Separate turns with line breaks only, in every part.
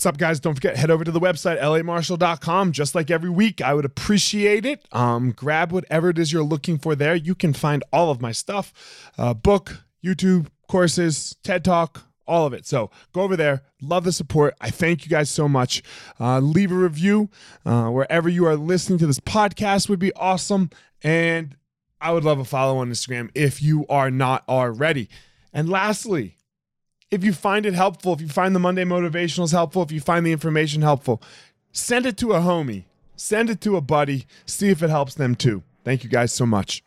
What's up, guys? Don't forget, head over to the website, lamarshall.com. Just like every week, I would appreciate it. Um, grab whatever it is you're looking for there. You can find all of my stuff uh, book, YouTube, courses, TED Talk, all of it. So go over there. Love the support. I thank you guys so much. Uh, leave a review uh, wherever you are listening to this podcast would be awesome. And I would love a follow on Instagram if you are not already. And lastly, if you find it helpful, if you find the Monday motivationals helpful, if you find the information helpful, send it to a homie, send it to a buddy, see if it helps them too. Thank you guys so much.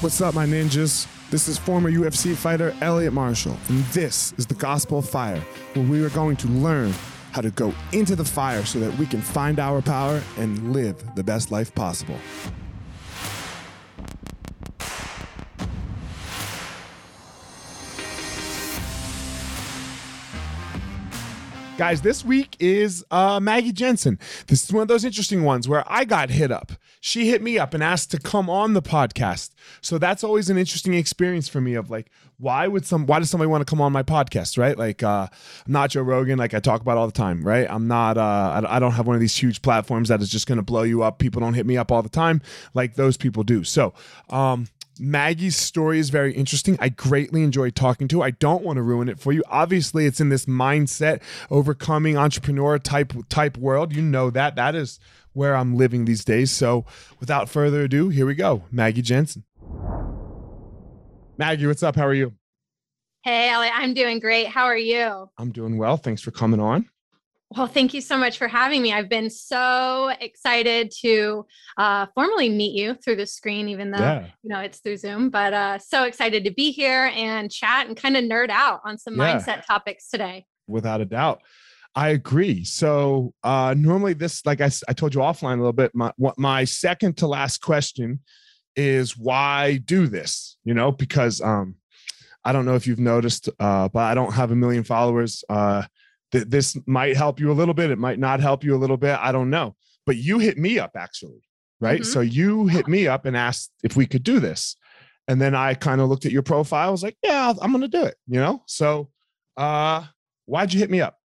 What's up, my ninjas? This is former UFC fighter Elliot Marshall, and this is the Gospel of Fire, where we are going to learn how to go into the fire so that we can find our power and live the best life possible. Guys, this week is uh, Maggie Jenson. This is one of those interesting ones where I got hit up. She hit me up and asked to come on the podcast. So that's always an interesting experience for me of like, why would some why does somebody want to come on my podcast, right? Like uh I'm not Joe Rogan, like I talk about all the time, right? I'm not uh I, don't have one of these huge platforms that is just gonna blow you up. People don't hit me up all the time like those people do. So um Maggie's story is very interesting. I greatly enjoyed talking to her. I don't want to ruin it for you. Obviously, it's in this mindset overcoming entrepreneur type type world. You know that. That is where I'm living these days. So, without further ado, here we go. Maggie Jenson. Maggie, what's up? How are you?
Hey, Ellie, I'm doing great. How are you?
I'm doing well. Thanks for coming on.
Well, thank you so much for having me. I've been so excited to uh, formally meet you through the screen, even though yeah. you know it's through Zoom. But uh, so excited to be here and chat and kind of nerd out on some yeah. mindset topics today.
Without a doubt, I agree. So uh, normally, this, like I, I told you offline a little bit, my what my second to last question is why do this? You know, because um, I don't know if you've noticed, uh, but I don't have a million followers. Uh, that this might help you a little bit. It might not help you a little bit. I don't know. But you hit me up actually, right? Mm-hmm. So you hit me up and asked if we could do this. And then I kind of looked at your profile. I was like, yeah, I'm going to do it, you know? So uh, why'd you hit me up?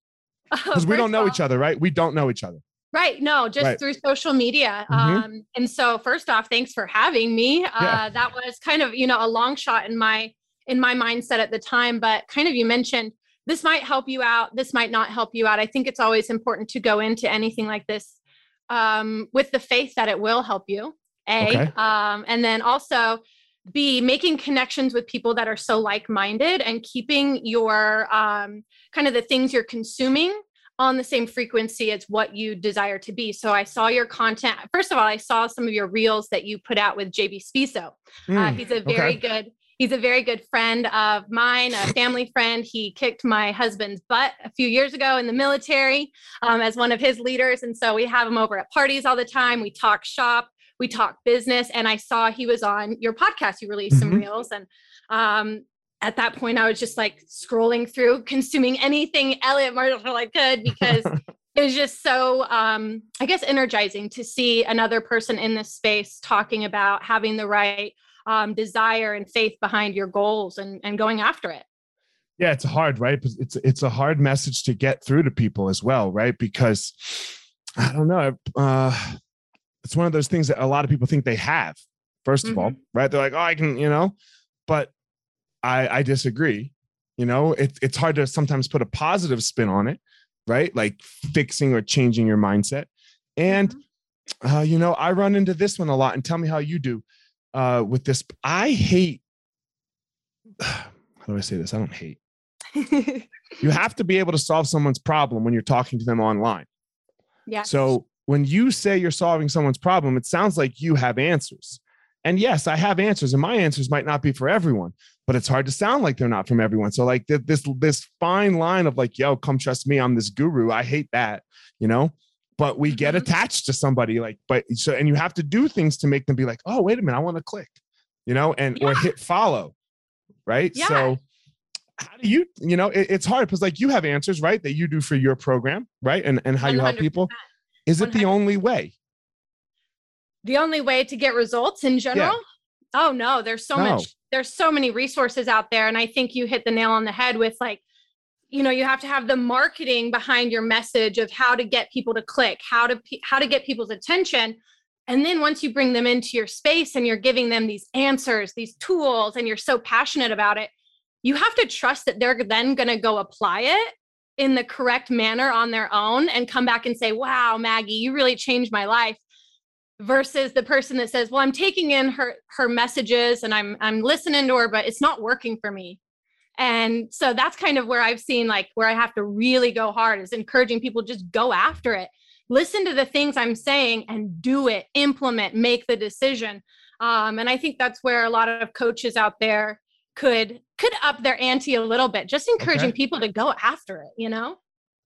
Because oh, we don't know all, each other, right? We don't know each other.
Right. No, just right. through social media. Mm-hmm. Um, and so first off, thanks for having me. Uh, yeah. That was kind of, you know, a long shot in my in my mindset at the time, but kind of you mentioned this might help you out this might not help you out i think it's always important to go into anything like this um, with the faith that it will help you a okay. um, and then also b making connections with people that are so like-minded and keeping your um, kind of the things you're consuming on the same frequency as what you desire to be. So I saw your content. First of all, I saw some of your reels that you put out with JB Spiso. Mm, uh, he's a very okay. good He's a very good friend of mine, a family friend. He kicked my husband's butt a few years ago in the military um, as one of his leaders. And so we have him over at parties all the time. We talk shop, we talk business. And I saw he was on your podcast. You released mm-hmm. some reels. And um, at that point, I was just like scrolling through, consuming anything Elliot Marshall I could because it was just so um, i guess energizing to see another person in this space talking about having the right um, desire and faith behind your goals and, and going after it.
Yeah it's hard right? It's it's a hard message to get through to people as well right? Because i don't know uh it's one of those things that a lot of people think they have 1st of mm-hmm. all right? They're like oh i can you know? But i i disagree you know? It, it's hard to sometimes put a positive spin on it right? Like fixing or changing your mindset. And mm-hmm. uh, you know i run into this one a lot and tell me how you do uh, with this. I hate. How do I say this? I don't hate. you have to be able to solve someone's problem when you're talking to them online.
Yeah.
So when you say you're solving someone's problem, it sounds like you have answers. And yes, I have answers, and my answers might not be for everyone, but it's hard to sound like they're not from everyone. So like this this fine line of like, yo, come trust me, I'm this guru. I hate that, you know but we get mm-hmm. attached to somebody like but so and you have to do things to make them be like oh wait a minute i want to click you know and yeah. or hit follow right yeah. so how do you you know it, it's hard because like you have answers right that you do for your program right and and how you help people is it 100%. the only way
the only way to get results in general yeah. oh no there's so no. much there's so many resources out there and i think you hit the nail on the head with like you know you have to have the marketing behind your message of how to get people to click how to how to get people's attention and then once you bring them into your space and you're giving them these answers these tools and you're so passionate about it you have to trust that they're then going to go apply it in the correct manner on their own and come back and say, wow, Maggie, you really changed my life versus the person that says, well, I'm taking in her, her messages and I'm, I'm listening to her, but it's not working for me. And so that's kind of where I've seen like where I have to really go hard is encouraging people just go after it. Listen to the things I'm saying and do it, implement, make the decision. Um, and I think that's where a lot of coaches out there could could up their ante a little bit just encouraging okay. people to go after it you know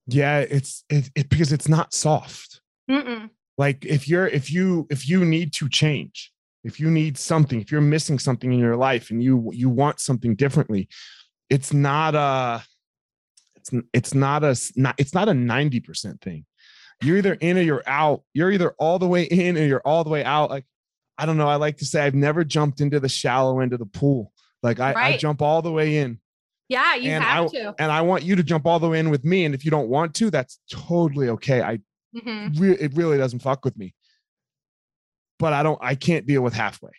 yeah it's it, it because it's not soft Mm-mm. like if you're if you if you need to change if you need something if you're missing something in your life and you you want something differently it's not a it's it's not a not it's not a 90% thing you're either in or you're out you're either all the way in or you're all the way out like i don't know i like to say i've never jumped into the shallow end of the pool like I, right. I jump all the way in.
Yeah, you
and
have
I,
to.
And I want you to jump all the way in with me. And if you don't want to, that's totally okay. I mm-hmm. re- it really doesn't fuck with me. But I don't I can't deal with halfway.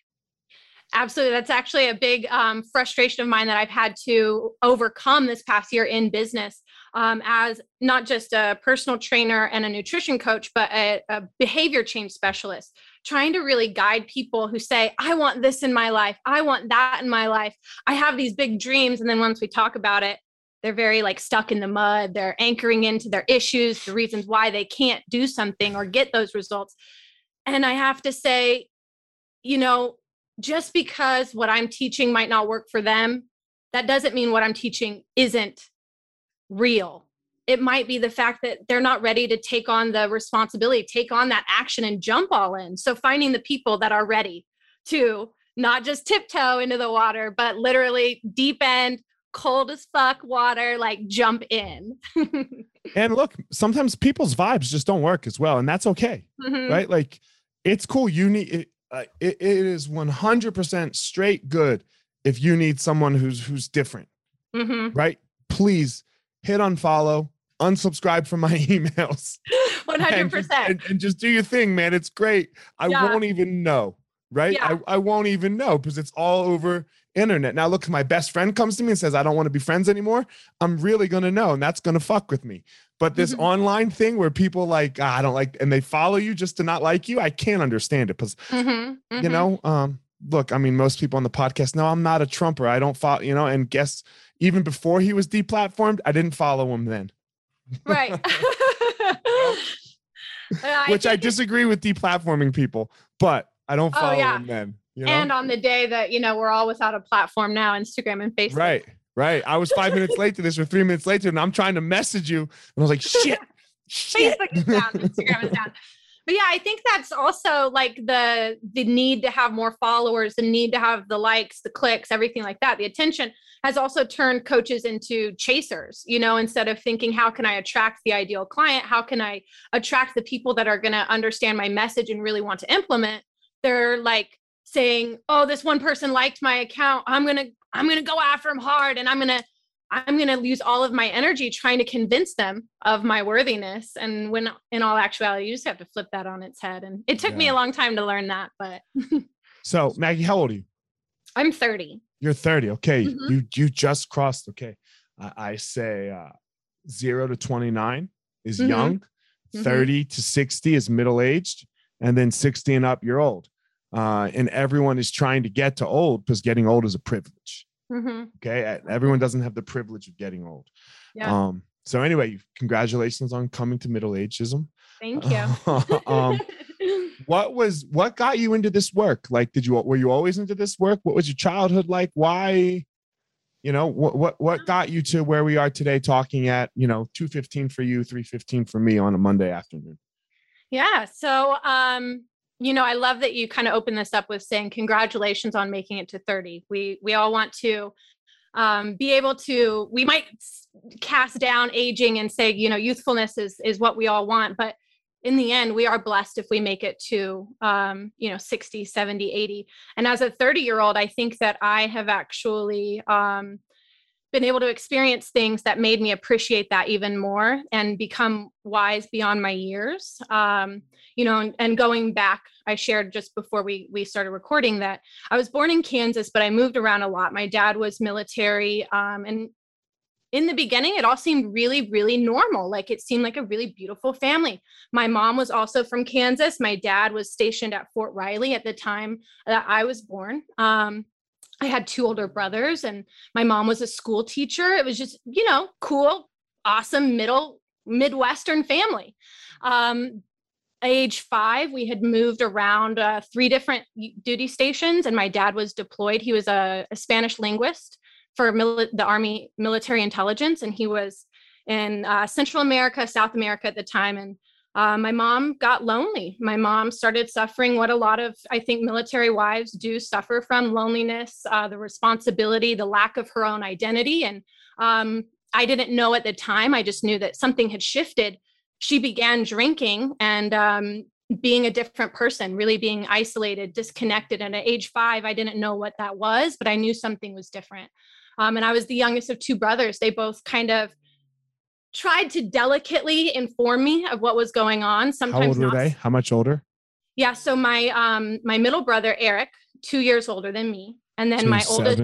Absolutely. That's actually a big um, frustration of mine that I've had to overcome this past year in business um, as not just a personal trainer and a nutrition coach, but a, a behavior change specialist trying to really guide people who say, I want this in my life. I want that in my life. I have these big dreams. And then once we talk about it, they're very like stuck in the mud. They're anchoring into their issues, the reasons why they can't do something or get those results. And I have to say, you know, just because what I'm teaching might not work for them, that doesn't mean what I'm teaching isn't real it might be the fact that they're not ready to take on the responsibility, take on that action and jump all in. So finding the people that are ready to not just tiptoe into the water, but literally deep end, cold as fuck water, like jump in.
and look, sometimes people's vibes just don't work as well, and that's okay, mm-hmm. right? Like it's cool. You need it, uh, it, it is 100% straight good if you need someone who's who's different, mm-hmm. right? Please hit unfollow, unsubscribe from my emails.
100%.
And, and, just do your thing, man. It's great. I yeah. won't even know, right? Yeah. I, I won't even know because it's all over internet. Now, look, my best friend comes to me and says, I don't want to be friends anymore. I'm really going to know, and that's going to fuck with me. But this mm-hmm. online thing where people like, ah, I don't like, and they follow you just to not like you, I can't understand it because, mm-hmm. Mm-hmm. you know, um, look, I mean, most people on the podcast know I'm not a Trumper. I don't follow, you know, and guess even before he was deplatformed, I didn't follow him then.
Right.
Which I, I disagree with deplatforming people, but I don't oh, follow oh, yeah. them then.
You know? And on the day that, you know, we're all without a platform now, Instagram and Facebook.
Right. Right. I was five minutes late to this or three minutes later, and I'm trying to message you. And I was like, shit. shit.
Facebook is down. Instagram is down. But yeah, I think that's also like the the need to have more followers, the need to have the likes, the clicks, everything like that, the attention has also turned coaches into chasers, you know, instead of thinking, how can I attract the ideal client? How can I attract the people that are going to understand my message and really want to implement? They're like saying, oh, this one person liked my account. I'm going to, I'm going to go after them hard and I'm going to, I'm going to use all of my energy trying to convince them of my worthiness. And when in all actuality, you just have to flip that on its head. And it took yeah. me a long time to learn that, but.
so Maggie, how old are you?
I'm 30.
You're 30. Okay. Mm-hmm. You you just crossed. Okay. I, I say uh, zero to 29 is mm-hmm. young, mm-hmm. 30 to 60 is middle aged, and then 60 and up, you're old. Uh, and everyone is trying to get to old because getting old is a privilege. Mm-hmm. Okay. Everyone doesn't have the privilege of getting old. Yeah. Um, so anyway, congratulations on coming to middle ageism.
Thank you. um,
what was what got you into this work? Like, did you were you always into this work? What was your childhood like? Why? You know, what what what got you to where we are today, talking at you know two fifteen for you, three fifteen for me on a Monday afternoon?
Yeah. So, um, you know, I love that you kind of open this up with saying congratulations on making it to thirty. We we all want to um, be able to we might cast down aging and say you know youthfulness is is what we all want but in the end we are blessed if we make it to um, you know 60 70 80 and as a 30 year old i think that i have actually um, been able to experience things that made me appreciate that even more and become wise beyond my years. Um, you know and, and, going back i shared just before we we started recording that i was born in kansas but i moved around a lot. My dad was military um, and in the beginning it all seemed really really normal. Like it seemed like a really beautiful family. My mom was also from kansas. My dad was stationed at fort riley at the time that i was born. Um, I had two older brothers, and my mom was a school teacher. It was just, you know, cool, awesome middle Midwestern family. Um, age five, we had moved around uh, three different duty stations, and my dad was deployed. He was a, a Spanish linguist for mili- the Army military intelligence, and he was in uh, Central America, South America at the time, and uh, my mom got lonely. My mom started suffering what a lot of, I think, military wives do suffer from loneliness, uh, the responsibility, the lack of her own identity. And um, I didn't know at the time, I just knew that something had shifted. She began drinking and um, being a different person, really being isolated, disconnected. And at age five, I didn't know what that was, but I knew something was different. Um, and I was the youngest of two brothers. They both kind of tried to delicately inform me of what was going on. Sometimes
how old
not.
were they? How much older?
Yeah, so my um my middle brother Eric, two years older than me, and then my oldest.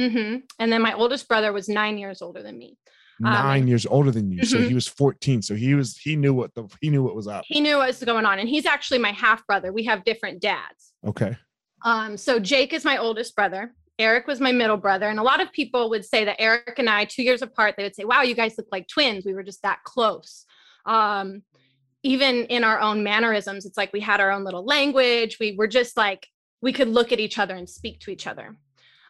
Mm-hmm, and then my oldest brother was nine years older than me.
Um, nine um, years older than you, mm-hmm. so he was fourteen. So he was he knew what the he knew what was up.
He knew what was going on, and he's actually my half brother. We have different dads.
Okay.
Um. So Jake is my oldest brother, Eric was my middle brother. And a lot of people would say that Eric and I, two years apart, they would say, wow, you guys look like twins. We were just that close. Um, even in our own mannerisms, it's like we had our own little language. We were just like, we could look at each other and speak to each other.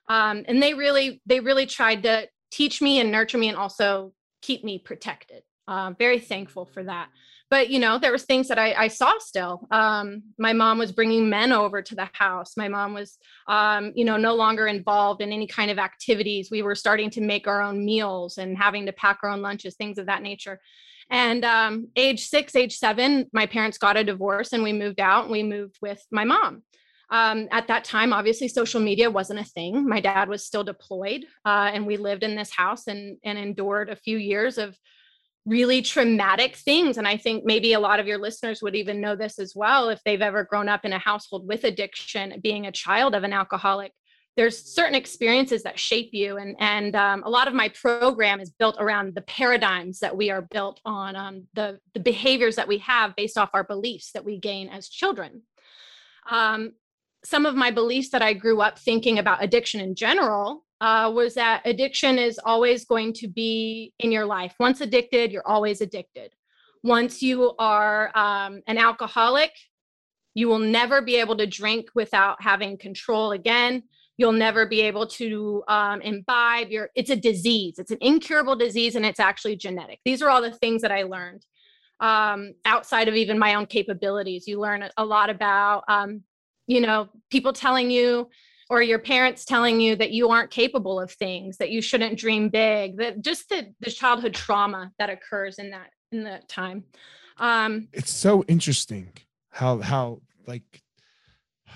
Um, and they really, they really tried to teach me and nurture me and also keep me protected. Uh, very thankful for that but you know there was things that i, I saw still. Um, my mom was bringing men over to the house. My mom was um, you know no longer involved in any kind of activities. We were starting to make our own meals and having to pack our own lunches things of that nature. And um, age six age seven my parents got a divorce and we moved out and we moved with my mom. Um, at that time obviously social media wasn't a thing. My dad was still deployed uh, and we lived in this house and, and endured a few years of really traumatic things. And I think maybe a lot of your listeners would even know this as well if they've ever grown up in a household with addiction, being a child of an alcoholic. There's certain experiences that shape you, and and um, a lot of my program is built around the paradigms that we are built on, um, the the behaviors that we have based off our beliefs that we gain as children. Um, some of my beliefs that I grew up thinking about addiction in general uh, was that addiction is always going to be in your life. Once addicted, you're always addicted. Once you are um, an alcoholic, you will never be able to drink without having control again. You'll never be able to um, imbibe. Your, it's a disease. It's an incurable disease, and it's actually genetic. These are all the things that I learned um, outside of even my own capabilities. You learn a lot about, um, you know, people telling you or your parents telling you that you aren't capable of things that you shouldn't dream big that just the, the childhood trauma that occurs in that in that time. Um
it's so interesting how how like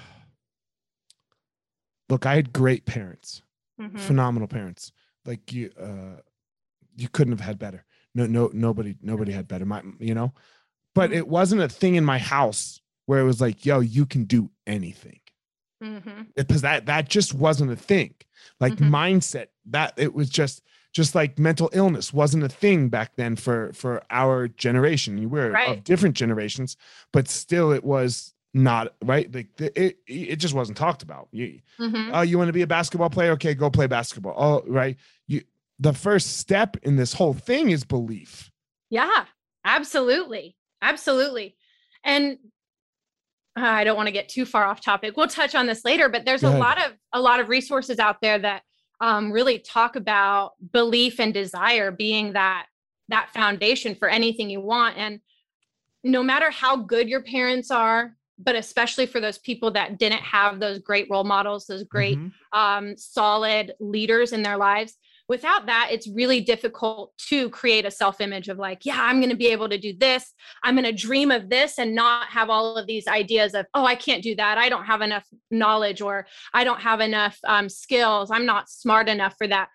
look i had great parents mm-hmm. phenomenal parents. Like you uh you couldn't have had better. No no nobody nobody had better my you know? But mm-hmm. it wasn't a thing in my house where it was like yo you can do anything mm-hmm. because that that just wasn't a thing. Like mm-hmm. mindset that it was just just like mental illness wasn't a thing back then for for our generation. You were right. of different generations but still it was not right? Like it it just wasn't talked about. You mm-hmm. oh you want to be a basketball player? Okay go play basketball. Oh right? You the first step in this whole thing is belief.
Yeah absolutely. Absolutely. And uh, I don't want to get too far off topic. We'll touch on this later, but there's a lot of a lot of resources out there that um, really talk about belief and desire being that that foundation for anything you want. And no matter how good your parents are, but especially for those people that didn't have those great role models, those great, mm-hmm. um, solid leaders in their lives. Without that, it's really difficult to create a self image of like, yeah, I'm going to be able to do this. I'm going to dream of this and not have all of these ideas of, oh, I can't do that. I don't have enough knowledge or I don't have enough um, skills. I'm not smart enough for that.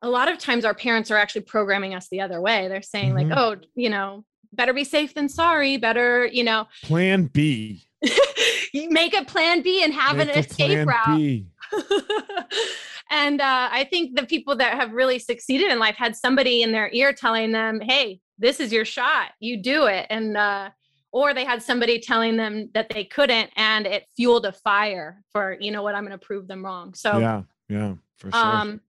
A lot of times, our parents are actually programming us the other way. They're saying, mm-hmm. like, oh, you know, better be safe than sorry. Better, you know,
plan B.
you make a plan B and have make an escape route. and uh, I think the people that have really succeeded in life had somebody in their ear telling them, "Hey, this is your shot. You do it." And uh, or they had somebody telling them that they couldn't, and it fueled a fire for you know what I'm going to prove them wrong. So
yeah, yeah, for sure. Um,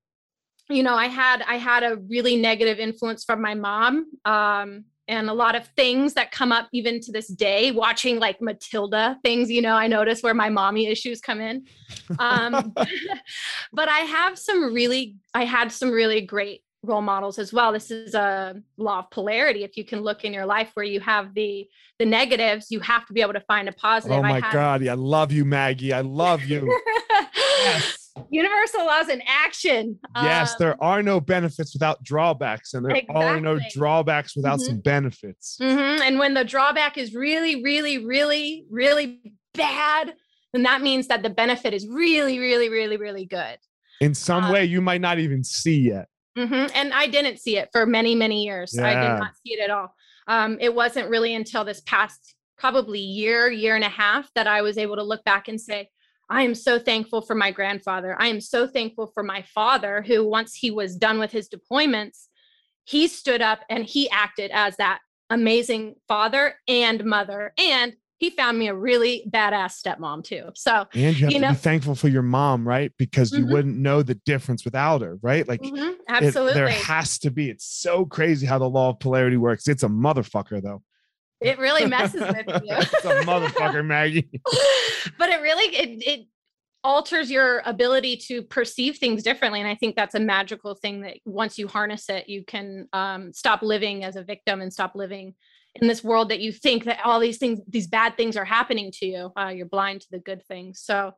you know, I had I had a really negative influence from my mom. Um, and a lot of things that come up even to this day watching like matilda things you know i notice where my mommy issues come in. Um, but i have some really i had some really great role models as well. This is a law of polarity. If you can look in your life where you have the the negatives you have to be able to find a positive.
Oh my had- god i love you maggie. I love you.
Yes universal laws in action.
Yes, um, there are no benefits without drawbacks, and there exactly. are no drawbacks without mm-hmm. some benefits.
Mm-hmm. And when the drawback is really, really, really, really bad, then that means that the benefit is really, really, really, really good.
In some um, way, you might not even see yet.
Mm-hmm. And I didn't see it for many, many years. Yeah. I did not see it at all. Um, it wasn't really until this past probably year, year and a half that I was able to look back and say, I am so thankful for my grandfather. I am so thankful for my father, who, once he was done with his deployments, he stood up and he acted as that amazing father and mother. And he found me a really badass stepmom too. So,
and you have you to be thankful for your mom, right? Because you mm-hmm. wouldn't know the difference without her, right? Like, mm-hmm.
absolutely,
it, there has to be. It's so crazy how the law of polarity works. It's a motherfucker, though.
It really messes with you.
it's a motherfucker, Maggie.
but it really it it alters your ability to perceive things differently and i think that's a magical thing that once you harness it you can um, stop living as a victim and stop living in this world that you think that all these things these bad things are happening to you uh, you're blind to the good things so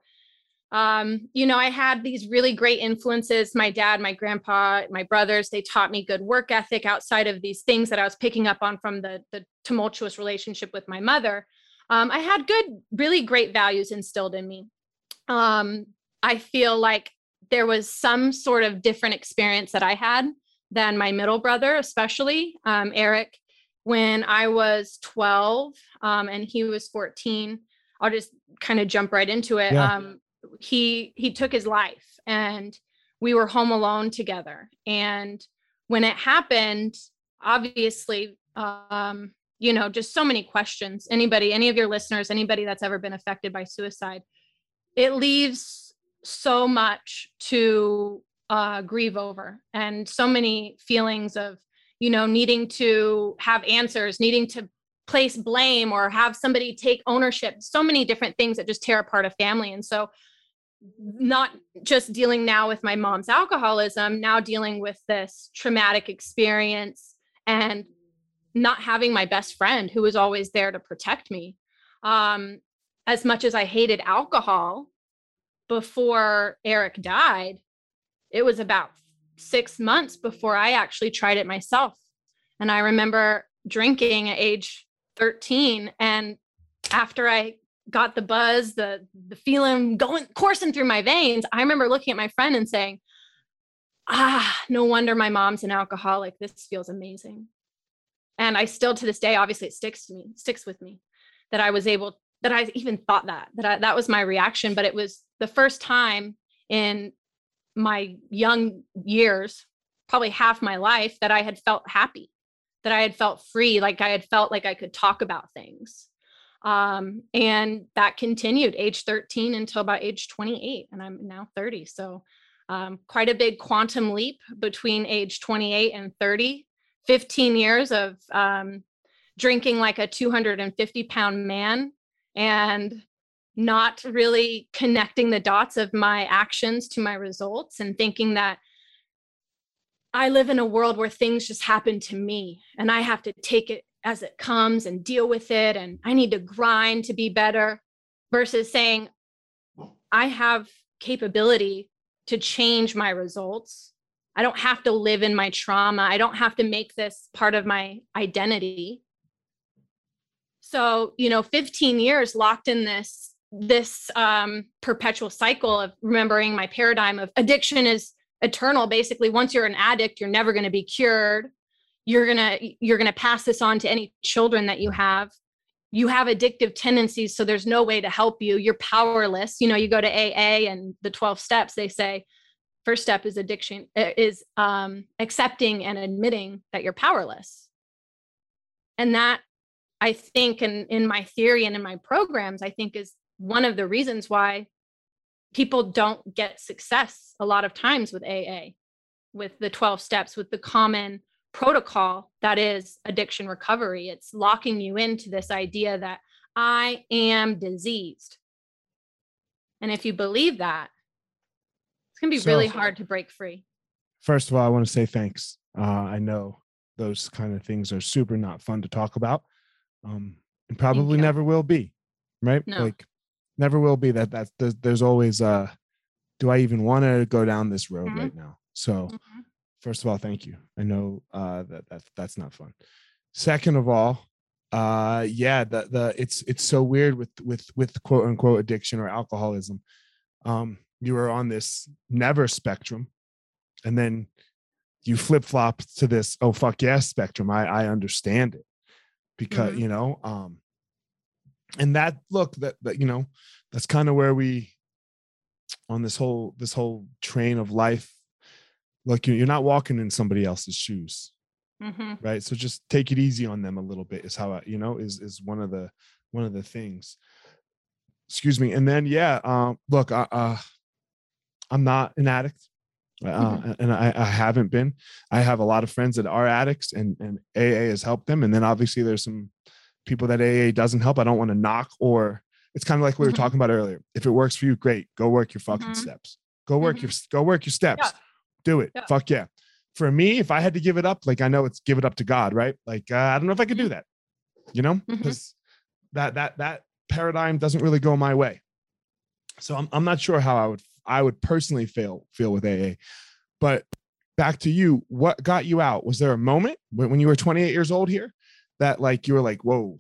um, you know, I had these really great influences. My dad, my grandpa, my brothers, they taught me good work ethic outside of these things that I was picking up on from the, the tumultuous relationship with my mother. Um, I had good, really great values instilled in me. Um, I feel like there was some sort of different experience that I had than my middle brother, especially um, Eric, when I was 12 um, and he was 14. I'll just kind of jump right into it. Yeah. Um, he he took his life and we were home alone together. And when it happened obviously um you know just so many questions. Anybody any of your listeners anybody that's ever been affected by suicide it leaves so much to uh, grieve over and so many feelings of you know needing to have answers needing to place blame or have somebody take ownership. So many different things that just tear apart a family. And so not just dealing now with my mom's alcoholism, now dealing with this traumatic experience and not having my best friend who was always there to protect me. Um, as much as I hated alcohol before Eric died, it was about six months before I actually tried it myself. And I remember drinking at age 13. And after I got the buzz, the the feeling going coursing through my veins. I remember looking at my friend and saying, "Ah, no wonder my mom's an alcoholic. This feels amazing." And I still to this day, obviously, it sticks to me, sticks with me that I was able that I even thought that that I, that was my reaction. But it was the first time in my young years, probably half my life, that I had felt happy, that I had felt free, like I had felt like I could talk about things um, and that continued age 13 until about age 28 and i'm now 30 so um, quite a big quantum leap between age 28 and 30 15 years of um, drinking like a 250 pound man and not really connecting the dots of my actions to my results and thinking that I live in a world where things just happen to me and I have to take it as it comes and deal with it and i need to grind to be better versus saying, I have capability to change my results. I don't have to live in my trauma. I don't have to make this part of my identity. So, you know, 15 years locked in this this um, perpetual cycle of remembering my paradigm of addiction is eternal basically once you're an addict you're never going to be cured you're going to you're going to pass this on to any children that you have. You have addictive tendencies so there's no way to help you. You're powerless. You know you go to aa and the 12 steps they say first step is addiction uh, is um, accepting and admitting that you're powerless. And that i think in in my theory and in my programs i think is one of the reasons why people don't get success a lot of times with aa with the 12 steps with the common protocol that is addiction recovery it's locking you into this idea that i am diseased and if you believe that it's going to be so, really hard to break free.
First of all, I want to say thanks. Uh, I know those kind of things are super not fun to talk about, um, and probably never will be. Right? No. Like, never will be. That that's there's, there's always uh, do I even want to go down this road mm-hmm. right now? So, mm-hmm. First of all, thank you. I know uh, that that that's not fun. Second of all, uh yeah the the it's it's so weird with with with quote unquote addiction or alcoholism um you were on this never spectrum and then you flip flop to this oh fuck yes spectrum i i understand it because mm-hmm. you know um and that look that that you know that's kind of where we on this whole this whole train of life look you're not walking in somebody else's shoes mm-hmm. right so just take it easy on them a little bit is how i you know is is one of the one of the things excuse me and then yeah um look uh, uh I'm not an addict. Uh, mm-hmm. and I, I, haven't been. I have a lot of friends that are addicts, and and AA has helped them. And then obviously there's some people that AA doesn't help. I don't want to knock, or it's kind of like we were mm-hmm. talking about earlier. If it works for you, great. Go work your fucking mm-hmm. steps. Go work your mm-hmm. go work your steps. Yeah. Do it. Yeah. Fuck yeah. For me, if I had to give it up, like I know it's give it up to God, right? Like uh, I don't know if I could do mm-hmm. that. You know, because mm-hmm. that that that paradigm doesn't really go my way. So I'm I'm not sure how I would I would personally feel feel with AA. But back to you, what got you out? Was there a moment when, when you were 28 years old here that like you were like, whoa,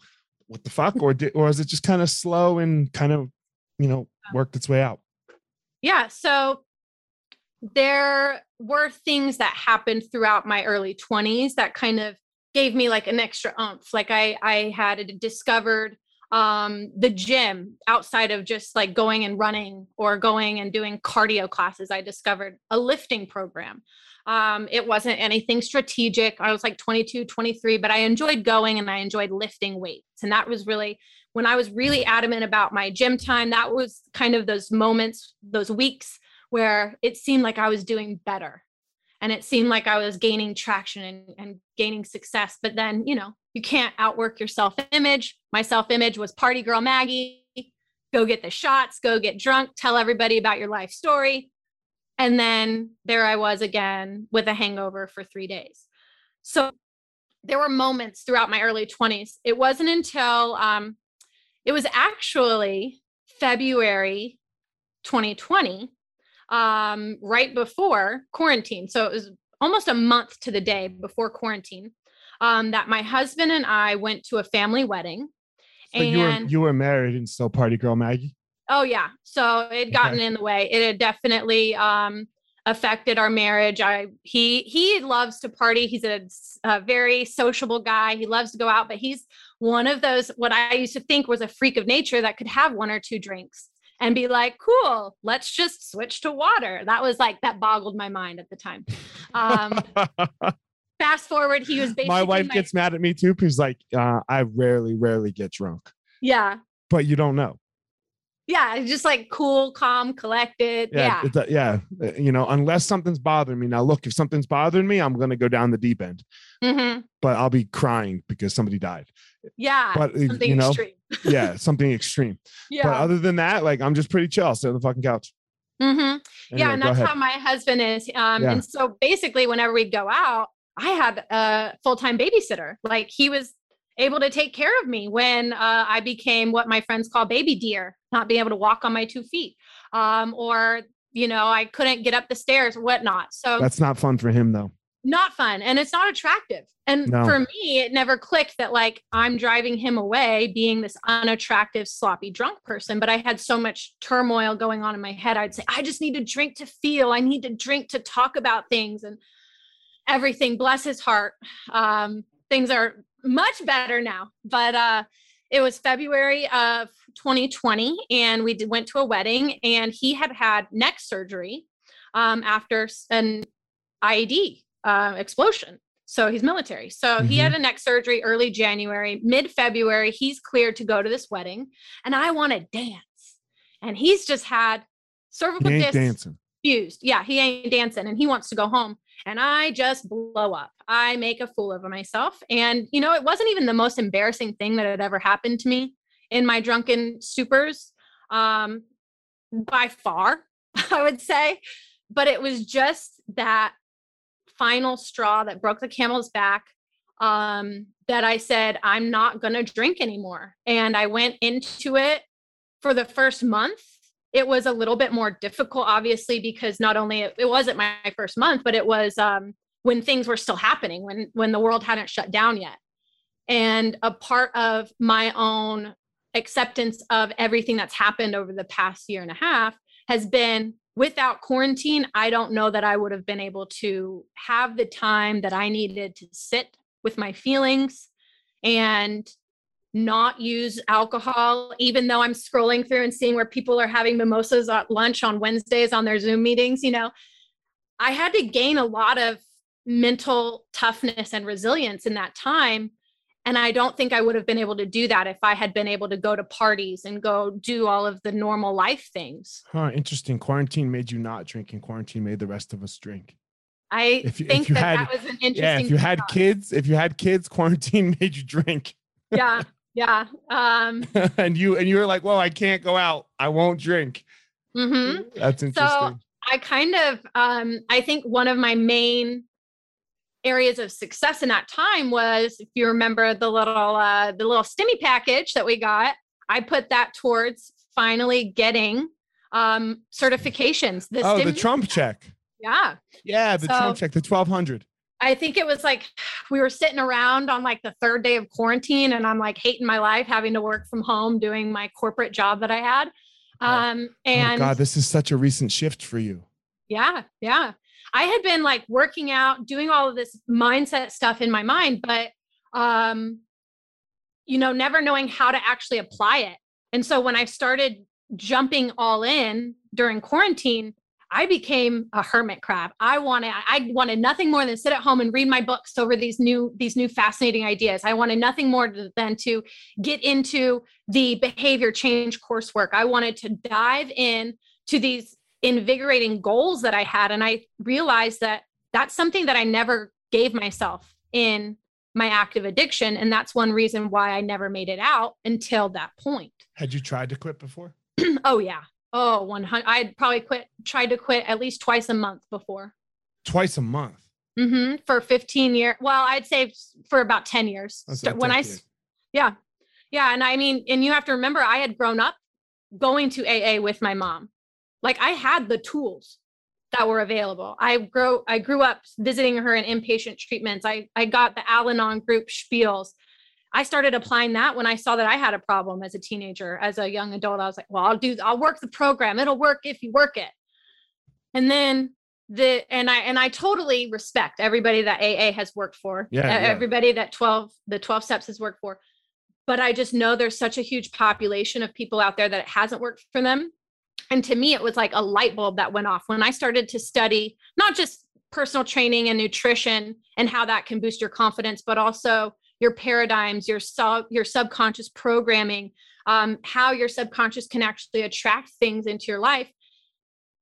what the fuck? Or did or was it just kind of slow and kind of, you know, worked its way out?
Yeah. So there were things that happened throughout my early 20s that kind of gave me like an extra oomph. Like I I had discovered um, the gym outside of just like going and running or going and doing cardio classes. I discovered a lifting program. Um, it wasn't anything strategic. I was like 22, 23, but I enjoyed going and I enjoyed lifting weights. And that was really when I was really adamant about my gym time. That was kind of those moments, those weeks where it seemed like I was doing better and it seemed like I was gaining traction and, and gaining success. But then, you know, you can't outwork your self image. My self image was party girl Maggie, go get the shots, go get drunk, tell everybody about your life story. And then there I was again with a hangover for three days. So there were moments throughout my early 20s. It wasn't until um, it was actually February 2020 um, right before quarantine. So it was almost a month to the day before quarantine um, that my husband and I went to a family wedding.
So and you were, you were married and still party girl Maggie?
Oh, yeah. So it had gotten okay. in the way. It had definitely um, affected our marriage. I he he loves to party. He's a, a, very sociable guy. He loves to go out, but he's one of those what I used to think was a freak of nature that could have one or two drinks and be like, cool, let's just switch to water. That was like, that boggled my mind at the time. Um, fast forward, he was basically.
My wife my- gets mad at me too. He's like, uh, I rarely, rarely get drunk.
Yeah.
But you don't know.
Yeah, just like cool, calm, collected. Yeah,
yeah, yeah. Uh, you know, unless something's bothering me. Now, look, if something's bothering me, I'm gonna go down the deep end. Mm-hmm. But I'll be crying because somebody died.
Yeah,
but uh, you know, extreme. yeah, something extreme. Yeah. But other than that, like I'm just pretty chill. I'll sit on the fucking couch.
Mm-hmm. Anyway, yeah, and that's how my husband is. Um, yeah. and so basically, whenever we go out, I had a full time babysitter. Like he was able to take care of me when uh, I became what my friends call baby deer, not being able to walk on my two feet, um, or you know I couldn't get up the stairs, whatnot. So
that's not fun for him though.
Not fun, and it's not attractive. And no. for me, it never clicked that like I'm driving him away, being this unattractive, sloppy, drunk person. But I had so much turmoil going on in my head. I'd say I just need to drink to feel. I need to drink to talk about things and everything. Bless his heart. Um, things are much better now. But uh, it was February of 2020, and we did, went to a wedding, and he had had neck surgery um, after an IED uh, explosion. So he's military. So mm-hmm. he had mm-hmm. a neck surgery early January, mid February. He's cleared to go to this wedding, and I want to dance. And he's just had cervical disc dancing. fused. Yeah, he ain't dancing, and he wants to go home and I just blow up. I make a fool of myself. And, you know, it wasn't even the most embarrassing thing that had ever happened to me in my drunken supers um, by far, I would say. But it was just that final straw that broke the camel's back um, that I said, I'm not going to drink anymore. And I went into it for the first month it was a little bit more difficult obviously because not only it, it wasn't my first month but it was um, when things were still happening when when the world hadn't shut down yet and a part of my own acceptance of everything that's happened over the past year and a half has been without quarantine i don't know that i would have been able to have the time that i needed to sit with my feelings and not use alcohol, even though I'm scrolling through and seeing where people are having mimosas at lunch on Wednesdays on their Zoom meetings, you know, I had to gain a lot of mental toughness and resilience in that time. And I don't think I would have been able to do that if I had been able to go to parties and go do all of the normal life things.
Huh, interesting. Quarantine made you not drink, and quarantine made the rest of us drink.
I if you, think if you that had, that was an interesting.
Yeah, if you had thought. kids, if you had kids, quarantine made you drink.
Yeah, yeah. Um,
and you and you were like, well, I can't go out. I won't drink.
Mm-hmm.
That's interesting. So
I kind of um, I think one of my main areas of success in that time was if you remember the little uh, the little stimmy package that we got, I put that towards finally getting um certifications.
The oh, the Trump check.
Yeah.
Yeah, the so, Trump check, the 1200.
I think it was like we were sitting around on like the third day of quarantine, and I'm like hating my life, having to work from home, doing my corporate job that I had. Um, and
oh God, this is such a recent shift for you.
Yeah, yeah. I had been like working out, doing all of this mindset stuff in my mind, but um, you know, never knowing how to actually apply it. And so when I started jumping all in during quarantine, I became a hermit crab. I wanted I wanted nothing more than sit at home and read my books over these new these new fascinating ideas. I wanted nothing more than to get into the behavior change coursework. I wanted to dive in to these invigorating goals that I had and I realized that that's something that I never gave myself in my active addiction and that's one reason why I never made it out until that point.
Had you tried to quit before?
oh yeah. Oh, 100. I'd probably quit, tried to quit at least twice a month before.
Twice a month?
Mm-hmm. For 15 years. Well, I'd say for about 10 years. When I, yeah. Yeah. And I mean, and you have to remember, I had grown up going to AA with my mom. Like I had the tools that were available. I grew I grew up visiting her in inpatient treatments. I I got the Al-Anon group spiels. I started applying that when I saw that I had a problem as a teenager, as a young adult. I was like, well, I'll do, I'll work the program. It'll work if you work it. And then the, and I, and I totally respect everybody that AA has worked for, yeah, everybody yeah. that 12, the 12 steps has worked for. But I just know there's such a huge population of people out there that it hasn't worked for them. And to me, it was like a light bulb that went off when I started to study not just personal training and nutrition and how that can boost your confidence, but also your paradigms, your sub your subconscious programming, um, how your subconscious can actually attract things into your life.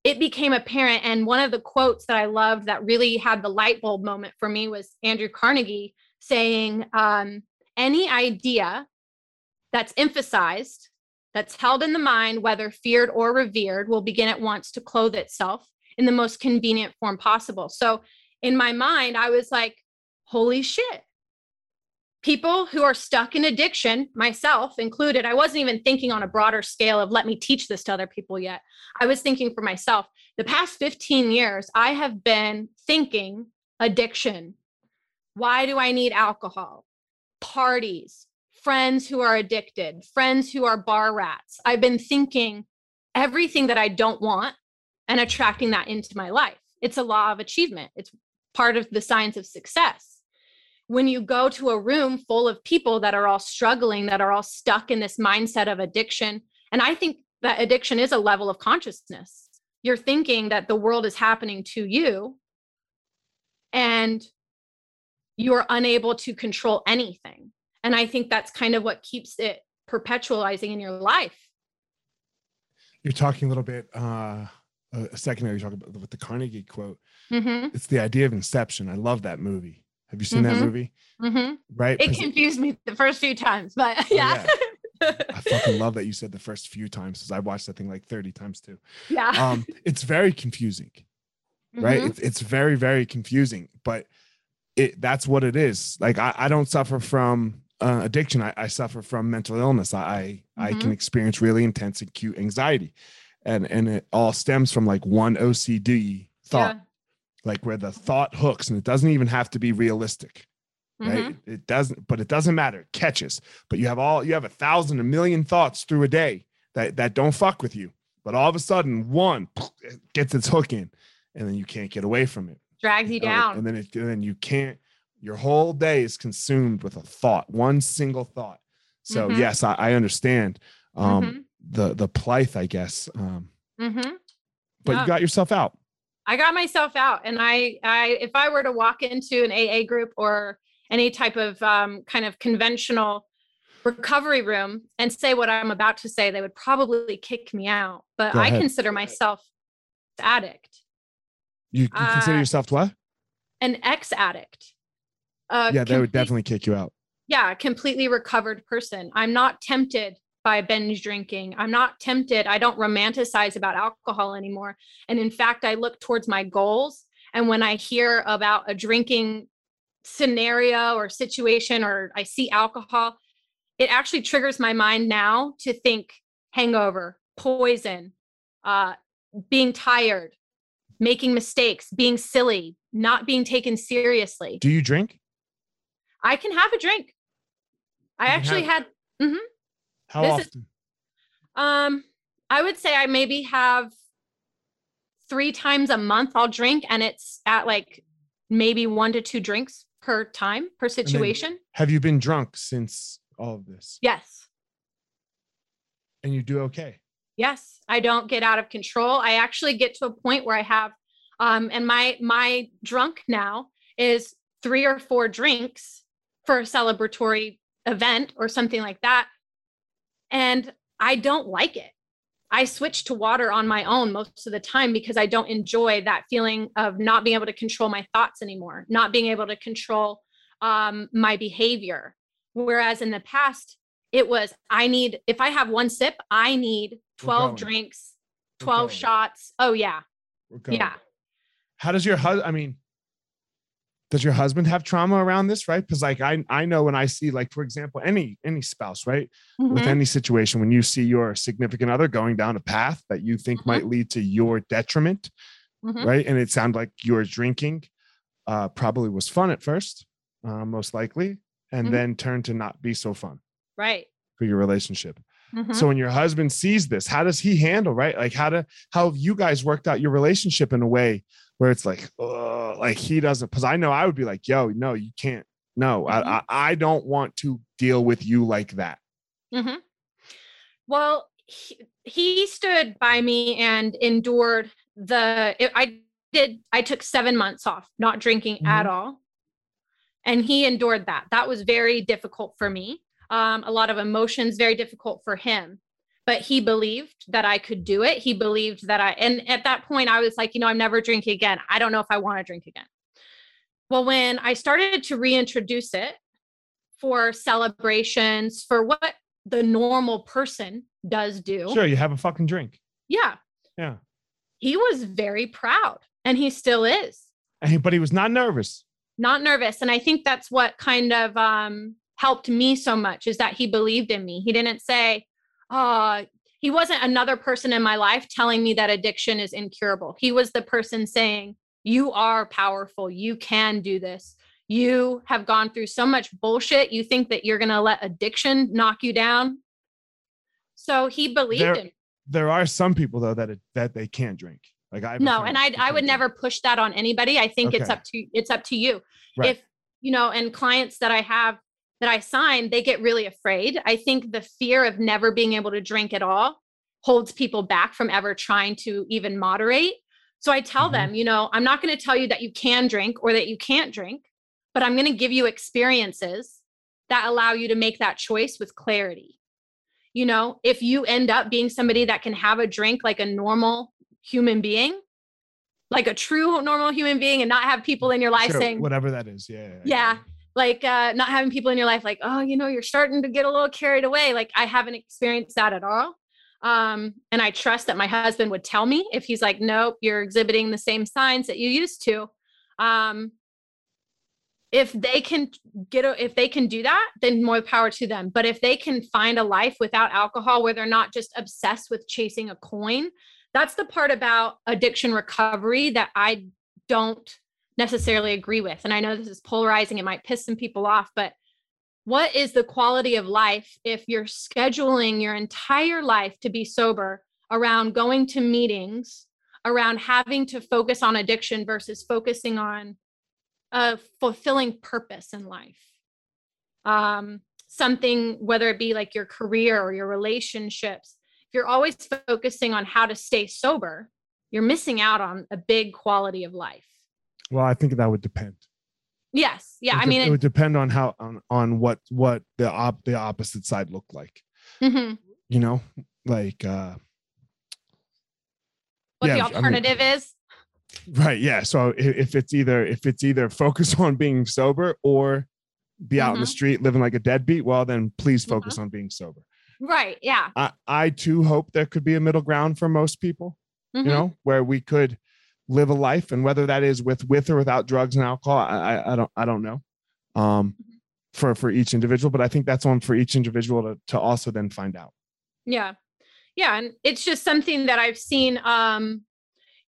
It became apparent, and one of the quotes that I loved that really had the light bulb moment for me was Andrew Carnegie saying, um, "Any idea that's emphasized, that's held in the mind, whether feared or revered, will begin at once to clothe itself in the most convenient form possible." So, in my mind, I was like, "Holy shit!" people who are stuck in addiction, myself included, I wasn't even thinking on a broader scale of let me teach this to other people yet. I was thinking for myself. The past 15 years, I have been thinking addiction. Why do I need alcohol? Parties, friends who are addicted, friends who are bar rats. I've been thinking everything that I don't want and attracting that into my life. It's a law of achievement, it's part of the science of success when you go to a room full of people that are all struggling, that are all stuck in this mindset of addiction, and I think that addiction is a level of consciousness. You're thinking that the world is happening to you and you're unable to control anything. And I think that's kind of what keeps it perpetualizing in your life.
You're talking a little bit, uh, a second ago, you talking about with the Carnegie quote. Mm-hmm. It's the idea of inception. I love that movie have you seen mm-hmm. that movie? Mm-hmm. Right.
It confused me the first few times, but oh, yeah.
yeah. I fucking love that you said the first few times because I watched that thing like 30 times too.
Yeah.
Um, it's very confusing, right? Mm-hmm. It's, it's very, very confusing, but it that's what it is. Like I, I don't suffer from uh, addiction. I, I suffer from mental illness. I I can mm-hmm. experience really intense acute anxiety. And and it all stems from like one OCD thought. Yeah like where the thought hooks and it doesn't even have to be realistic right mm-hmm. it doesn't but it doesn't matter it catches but you have all you have a thousand a million thoughts through a day that that don't fuck with you but all of a sudden one gets its hook in and then you can't get away from it
drags you down
and then it and then you can't your whole day is consumed with a thought one single thought so mm-hmm. yes I, I, understand um mm-hmm. the the plight i guess um mm-hmm. but yeah. you got yourself out
I got myself out and I I if I were to walk into an AA group or any type of um, kind of conventional recovery room and say what I'm about to say, they would probably kick me out. But I consider myself an addict.
You, you consider uh, yourself what?
An ex addict.
Yeah, they would definitely kick you out.
Yeah, completely recovered person. I'm not tempted by binge drinking. I'm not tempted. I don't romanticize about alcohol anymore. And in fact, I look towards my goals. And when I hear about a drinking scenario or situation, or I see alcohol, it actually triggers my mind now to think hangover, poison, uh, being tired, making mistakes, being silly, not being taken seriously.
Do you drink?
I can have a drink. I actually have- had. Mm-hmm.
How often? Is,
um, I would say I maybe have three times a month I'll drink, and it's at like maybe one to two drinks per time per situation.
Have you been drunk since all of this?
Yes.
And you do okay?
Yes, I don't get out of control. I actually get to a point where I have, um, and my my drunk now is three or four drinks for a celebratory event or something like that and I don't like it. I switch to water on my own most of the time because I don't enjoy that feeling of not being able to control my thoughts anymore, not being able to control um, my behavior. Whereas in the past, it was I need, if I have one sip, I need 12 drinks, 12 shots. Oh, yeah. Yeah.
How does your husband, I mean, does your husband have trauma around this right because like i i know when i see like for example any any spouse right mm-hmm. with any situation when you see your significant other going down a path that you think mm-hmm. might lead to your detriment mm-hmm. right and it sounded like your drinking uh probably was fun at first uh, most likely and mm-hmm. then turned to not be so fun
right
for your relationship mm-hmm. so when your husband sees this how does he handle right like how to how have you guys worked out your relationship in a way where it's like, oh, like he doesn't, because I know I would be like, yo, no, you can't. No, mm-hmm. I, I, don't want to deal with you like that.
Mm-hmm. Well, he, he, stood by me and endured the. It, I did. I took seven months off, not drinking mm-hmm. at all, and he endured that. That was very difficult for me. Um, a lot of emotions, very difficult for him but he believed that I could do it. He believed that I, and at that point, I was like, you know, I'm never drinking again. I don't know if I want to drink again. Well, when I started to reintroduce it for celebrations, for what the normal person does do.
Sure, you have a fucking drink.
Yeah.
Yeah.
He was very proud and he still is.
But he was not nervous.
Not nervous. And I think that's what kind of um helped me so much is that he believed in me. He didn't say, "Oh, he wasn't another person in my life telling me that addiction is incurable. He was the person saying, "You are powerful. You can do this. You have gone through so much bullshit. You think that you're going to let addiction knock you down?" So he believed
there,
in.
There are some people though that it, that they can't drink. Like I
no, and I I would never push that on anybody. I think okay. it's up to it's up to you. Right. If you know, and clients that I have that I sign, they get really afraid. I think the fear of never being able to drink at all holds people back from ever trying to even moderate. So I tell mm-hmm. them, you know, I'm not going to tell you that you can drink or that you can't drink, but I'm going to give you experiences that allow you to make that choice with clarity. You know, if you end up being somebody that can have a drink like a normal human being, like a true normal human being, and not have people in your life sure, saying,
whatever that is. Yeah.
Yeah. yeah. Like uh, not having people in your life like, oh, you know, you're starting to get a little carried away. Like I haven't experienced that at all. Um, and I trust that my husband would tell me if he's like, nope, you're exhibiting the same signs that you used to. Um, if they can get a, if they can do that then more power to them but if they can find a life without alcohol where they're not just obsessed with chasing a coin that's the part about addiction recovery that i don't necessarily agree with. And i know this is polarizing it might piss some people off but what is the quality of life if you're scheduling your entire life to be sober around going to meetings around having to focus on addiction versus focusing on a fulfilling purpose in life? Um, something whether it be like your career or your relationships if you're always focusing on how to stay sober you're missing out on a big quality of life
well i think that would depend
yes yeah
i
mean
it, it, would depend on how on, on what what the op the opposite side looked like mm-hmm. you know like uh
what yeah, the alternative I mean, is
Right. Yeah. So if it's either if it's either focus on being sober or be out mm-hmm. in the mm-hmm. street living like a deadbeat, well then please focus mm-hmm. on being sober.
Right. Yeah.
I, I too hope there could be a middle ground for most people, mm-hmm. you know, where we could live a life and whether that is with with or without drugs and alcohol, I I, don't I don't know. Um mm-hmm. for for each individual, but I think that's one for each individual to to also then find out.
Yeah. Yeah. And it's just something that I've seen um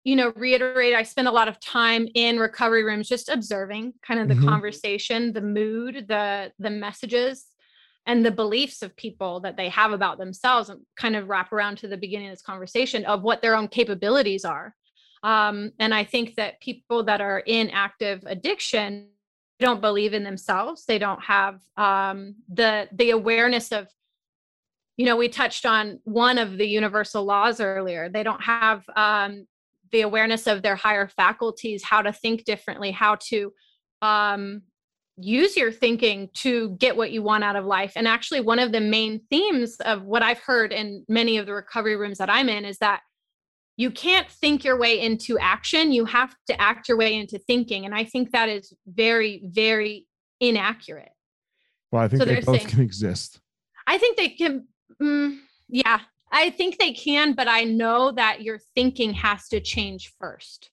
you know, reiterate, I spend a lot of time in recovery rooms just observing kind of the mm-hmm. conversation, the mood, the the messages and the beliefs of people that they have about themselves and kind of wrap around to the beginning of this conversation of what their own capabilities are. Um, and I think that people that are in active addiction don't believe in themselves. They don't have um, the the awareness of you know we touched on one of the universal laws earlier they don't have um, the awareness of their higher faculties, how to think differently, how to um, use your thinking to get what you want out of life. And actually, one of the main themes of what I've heard in many of the recovery rooms that I'm in is that you can't think your way into action. You have to act your way into thinking. And I think that is very, very inaccurate.
Well, I think so they both saying, can exist.
I think they can. Mm, yeah, I think they can, but I know that your thinking has to change first.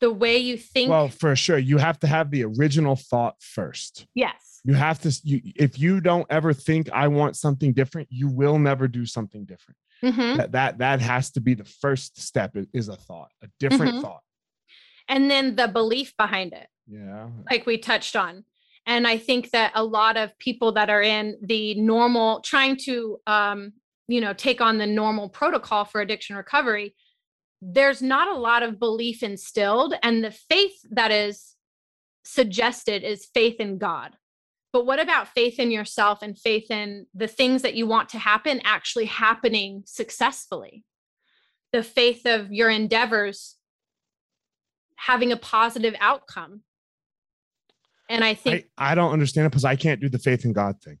The way you think.
Well, for sure. You have to have the original thought first.
Yes.
You have to, you, if you don't ever think I want something different, you will never do something different. Mm-hmm. That, that, that has to be the first step is a thought, a different mm-hmm. thought.
And then the belief behind it.
Yeah.
Like we touched on. And I think that a lot of people that are in the normal, trying to um, you know take on the normal protocol for addiction recovery there's not a lot of belief instilled and the faith that is suggested is faith in god but what about faith in yourself and faith in the things that you want to happen actually happening successfully the faith of your endeavors having a positive outcome and i think
i, I don't understand it because i can't do the faith in god thing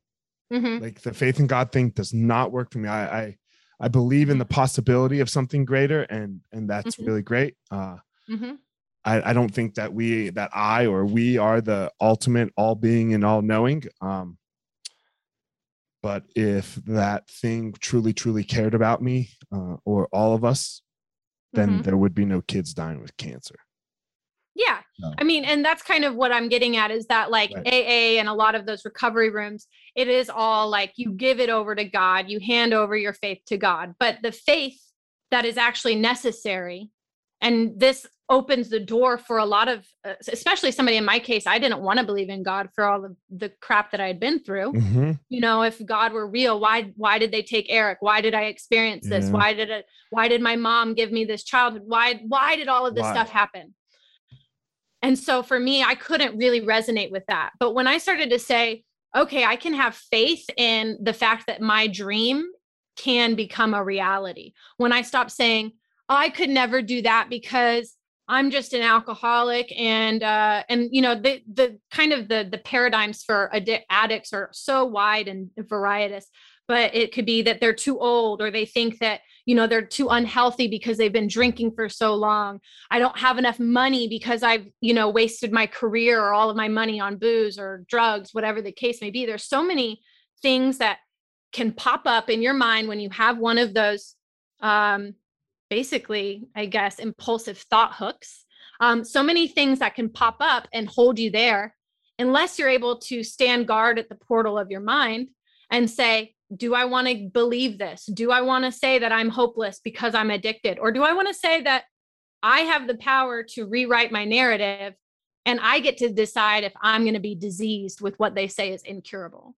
Mm-hmm. Like the faith in God thing does not work for me. I I, I believe in the mm-hmm. possibility of something greater, and and that's mm-hmm. really great. Uh, mm-hmm. I, I don't think that we that I or we are the ultimate all being and all knowing. Um, but if that thing truly truly cared about me uh, or all of us, then mm-hmm. there would be no kids dying with cancer.
Yeah. No. I mean, and that's kind of what I'm getting at is that like right. AA and a lot of those recovery rooms, it is all like you give it over to God, you hand over your faith to God. But the faith that is actually necessary, and this opens the door for a lot of, uh, especially somebody in my case, I didn't want to believe in God for all of the crap that I had been through. Mm-hmm. You know, if God were real, why why did they take Eric? Why did I experience this? Yeah. Why did it? Why did my mom give me this childhood? Why why did all of this why? stuff happen? And so for me, I couldn't really resonate with that. But when I started to say, okay, I can have faith in the fact that my dream can become a reality. When I stopped saying, oh, I could never do that because I'm just an alcoholic and uh and you know the the kind of the the paradigms for addic- addicts are so wide and varietous but it could be that they're too old or they think that you know they're too unhealthy because they've been drinking for so long. I don't have enough money because i've you know wasted my career or all of my money on booze or drugs whatever the case may be. There's so many things that can pop up in your mind when you have one of those um basically i guess impulsive thought hooks um, so many things that can pop up and hold you there unless you're able to stand guard at the portal of your mind and say do I want to believe this? Do I want to say that I'm hopeless because I'm addicted? Or do I want to say that I have the power to rewrite my narrative and I get to decide if I'm going to be diseased with what they say is incurable?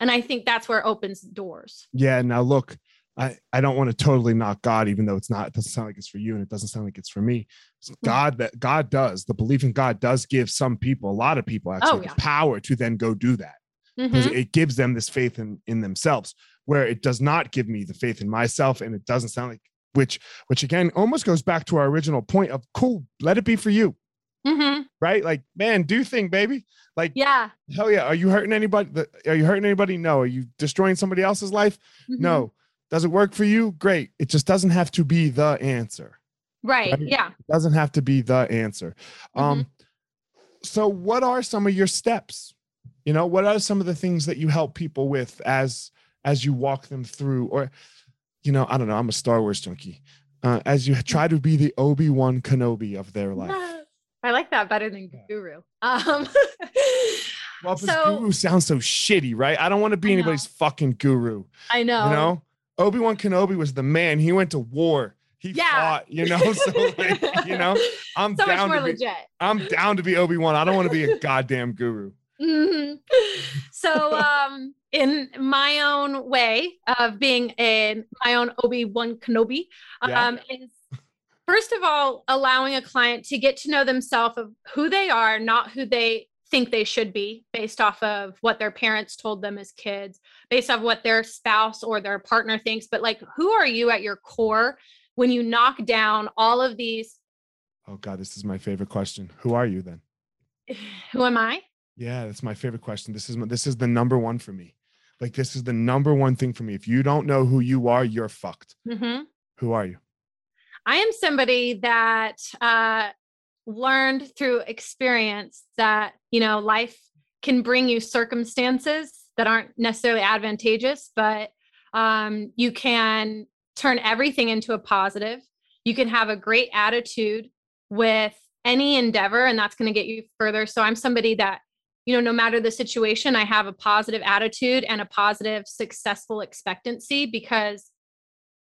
And I think that's where it opens doors.
Yeah. Now, look, I, I don't want to totally knock God, even though it's not, it doesn't sound like it's for you and it doesn't sound like it's for me. Hmm. God, that God does, the belief in God does give some people, a lot of people actually, oh, yeah. the power to then go do that because mm-hmm. it gives them this faith in in themselves where it does not give me the faith in myself and it doesn't sound like which which again almost goes back to our original point of cool let it be for you mm-hmm. right like man do thing baby like
yeah
hell yeah are you hurting anybody are you hurting anybody no are you destroying somebody else's life mm-hmm. no does it work for you? Great. It just doesn't have to be the answer.
Right, right? yeah.
It doesn't have to be the answer. Um mm-hmm. so what are some of your steps? You know what are some of the things that you help people with as as you walk them through? Or you know i don't know i'm a star wars junkie. Uh, as you try to be the obi-wan kenobi of their life.
I like that better than guru. Um
well so, guru sounds so shitty right? I don't want to be anybody's fucking guru.
I know.
you know obi-wan kenobi was the man he went to war he yeah. fought, you know. So like, you know, I'm so down to be, legit. I'm down to be Obi Wan. I don't want to be a goddamn guru. Mm-hmm.
So, um, in my own way of being in my own Obi Wan Kenobi, yeah. um, is first of all allowing a client to get to know themselves of who they are, not who they think they should be, based off of what their parents told them as kids, based off what their spouse or their partner thinks. But like, who are you at your core when you knock down all of these?
Oh God, this is my favorite question. Who are you then?
Who am I?
Yeah, that's my favorite question. This is this is the number one for me. Like this is the number one thing for me. If you don't know who you are, you're fucked. Mm-hmm. Who are you?
I am somebody that uh, learned through experience that you know life can bring you circumstances that aren't necessarily advantageous, but um, you can turn everything into a positive. You can have a great attitude with any endeavor, and that's going to get you further. So I'm somebody that you know, no matter the situation, I have a positive attitude and a positive, successful expectancy because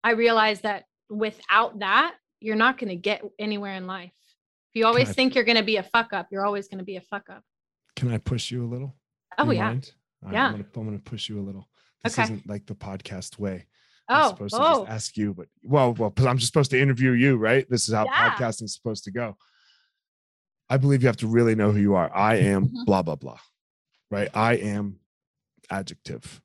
I realize that without that, you're not going to get anywhere in life. If you always I, think you're going to be a fuck up, you're always going to be a fuck up.
Can I push you a little?
Oh, yeah.
Yeah. I'm going to push you a little. This okay. isn't like the podcast way.
I'm
oh, supposed to oh. just ask you, but well, well, because I'm just supposed to interview you, right? This is how yeah. podcasting is supposed to go. I believe you have to really know who you are. I am mm-hmm. blah, blah, blah. Right. I am adjective.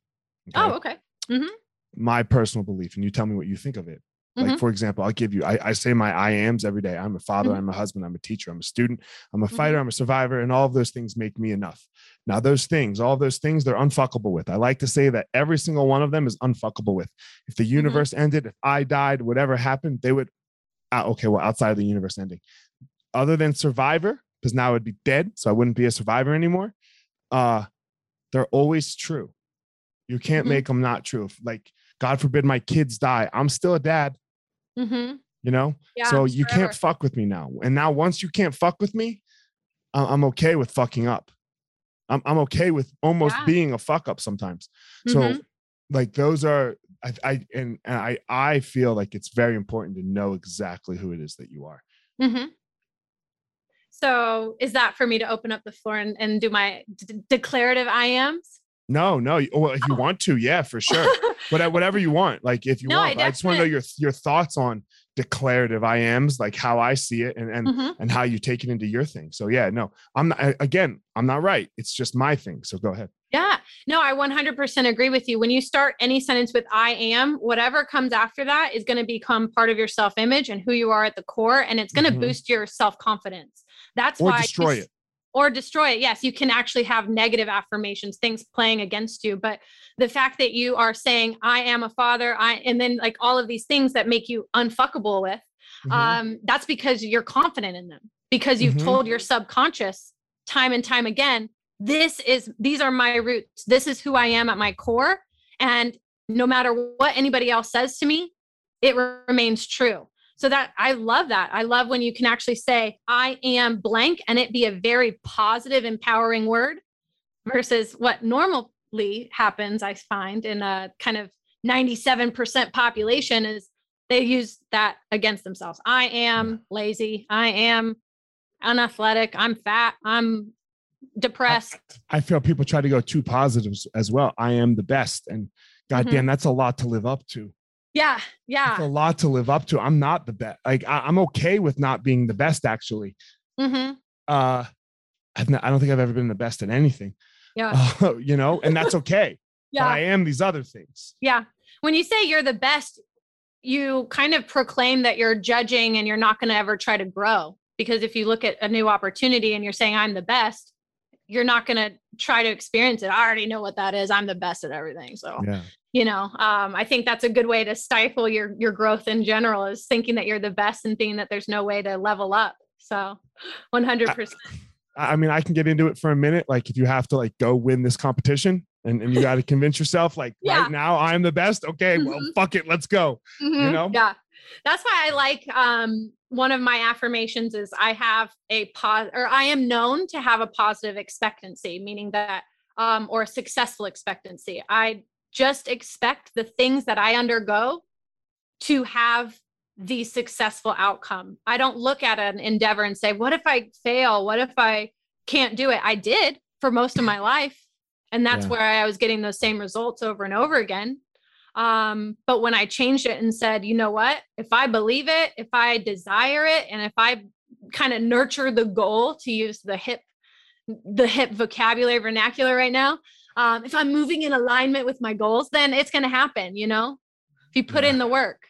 Okay? Oh, okay. Mm-hmm.
My personal belief, and you tell me what you think of it. Like, mm-hmm. for example, I'll give you, I, I, say my I ams every day. I'm a father, mm-hmm. I'm a husband, I'm a teacher, I'm a student, I'm a fighter, mm-hmm. I'm a survivor, and all of those things make me enough. Now, those things, all those things, they're unfuckable with. I like to say that every single one of them is unfuckable with. If the mm-hmm. universe ended, if I died, whatever happened, they would, uh, okay, well, outside of the universe ending, other than survivor, because now I would be dead, so I wouldn't be a survivor anymore. Uh, they're always true. You can't mm-hmm. make them not true. Like, God forbid my kids die, I'm still a dad. Mm-hmm. You know, yeah, so you forever. can't fuck with me now. And now, once you can't fuck with me, I'm okay with fucking up. I'm I'm okay with almost yeah. being a fuck up sometimes. So mm-hmm. like those are I, I and, and I I feel like it's very important to know exactly who it is that you are.
Mm-hmm. So is that for me to open up the floor and, and do my d- declarative I ams?
No, no. Well, if you oh. want to, yeah, for sure. but whatever you want, like if you no, want, I, I just want to know your your thoughts on declarative I ams, like how I see it, and and mm-hmm. and how you take it into your thing. So yeah, no, I'm not. Again, I'm not right. It's just my thing. So go ahead.
Yeah, no, I 100% agree with you. When you start any sentence with I am, whatever comes after that is going to become part of your self image and who you are at the core, and it's going to mm-hmm. boost your self confidence. That's
or
why
destroy it
or destroy it. Yes, you can actually have negative affirmations, things playing against you. But the fact that you are saying, I am a father, I and then like all of these things that make you unfuckable with, mm-hmm. um, that's because you're confident in them, because you've mm-hmm. told your subconscious time and time again, this is these are my roots. This is who I am at my core. And no matter what anybody else says to me, it remains true. So that I love that. I love when you can actually say, I am blank, and it be a very positive, empowering word versus what normally happens, I find in a kind of 97% population is they use that against themselves. I am lazy. I am unathletic. I'm fat. I'm depressed.
I, I, feel people try to go too positives as well. I am the best. And goddamn, mm-hmm. that's a lot to live up to.
Yeah, yeah.
It's a lot to live up to. I'm not the best. Like I, am okay with not being the best. Actually,
mm-hmm.
uh, I've not, I don't think I've ever been the best at anything.
Yeah,
uh, you know, and that's okay. yeah, but I am these other things.
Yeah, when you say you're the best, you kind of proclaim that you're judging and you're not going to ever try to grow. Because if you look at a new opportunity and you're saying I'm the best, you're not going to try to experience it. I already know what that is. I'm the best at everything. So,
yeah.
You know, um, I think that's a good way to stifle your your growth in general is thinking that you're the best and thinking that there's no way to level up. So, 100%.
I, I mean, I can get into it for a minute. Like if you have to like go win this competition and, and you got to convince yourself like yeah. right now I'm the best. Okay, mm-hmm. well, fuck it. Let's go.
Mm-hmm.
You know?
Yeah. That's why I like um one of my affirmations is I have a pos or I am known to have a positive expectancy, meaning that um, or a successful expectancy. I just expect the things that I undergo to have the successful outcome. I don't look at an endeavor and say, what if I fail? What if I can't do it? I did for most of my life. And that's yeah. where I was getting those same results over and over again. Um, but when I changed it and said, you know what, if I believe it, if I desire it, and if I kind of nurture the goal to use the hip, the hip vocabulary vernacular right now, um, if I'm moving in alignment with my goals, then it's going to happen. You know, if you put yeah. in the work.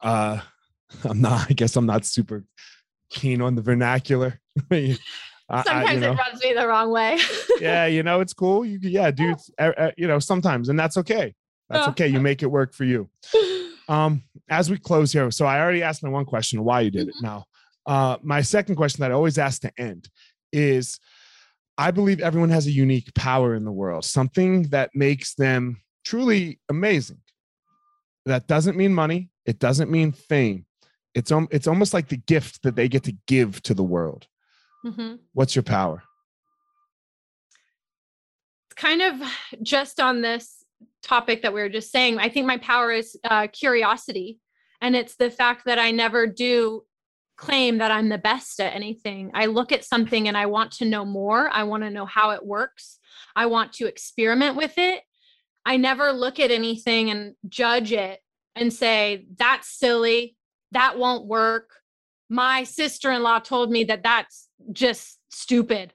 Uh, I'm not. I guess I'm not super keen on the vernacular.
Sometimes I, you know, it runs me the wrong way.
yeah, you know, it's cool. You, yeah, dude. Uh, you know, sometimes, and that's okay. That's okay. You make it work for you. Um, as we close here, so I already asked my one question why you did it. Mm-hmm. Now, uh, my second question that I always ask to end is I believe everyone has a unique power in the world, something that makes them truly amazing. That doesn't mean money, it doesn't mean fame. It's, um, it's almost like the gift that they get to give to the world. Mm-hmm. What's your power?
It's kind of just on this topic that we were just saying, I think my power is uh, curiosity. And it's the fact that I never do claim that I'm the best at anything. I look at something and I want to know more. I want to know how it works. I want to experiment with it. I never look at anything and judge it and say, that's silly. That won't work. My sister in law told me that that's just stupid.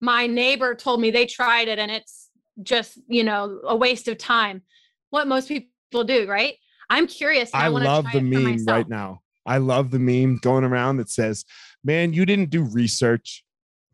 My neighbor told me they tried it and it's just you know a waste of time what most people do right i'm curious
i, I love the meme right now i love the meme going around that says man you didn't do research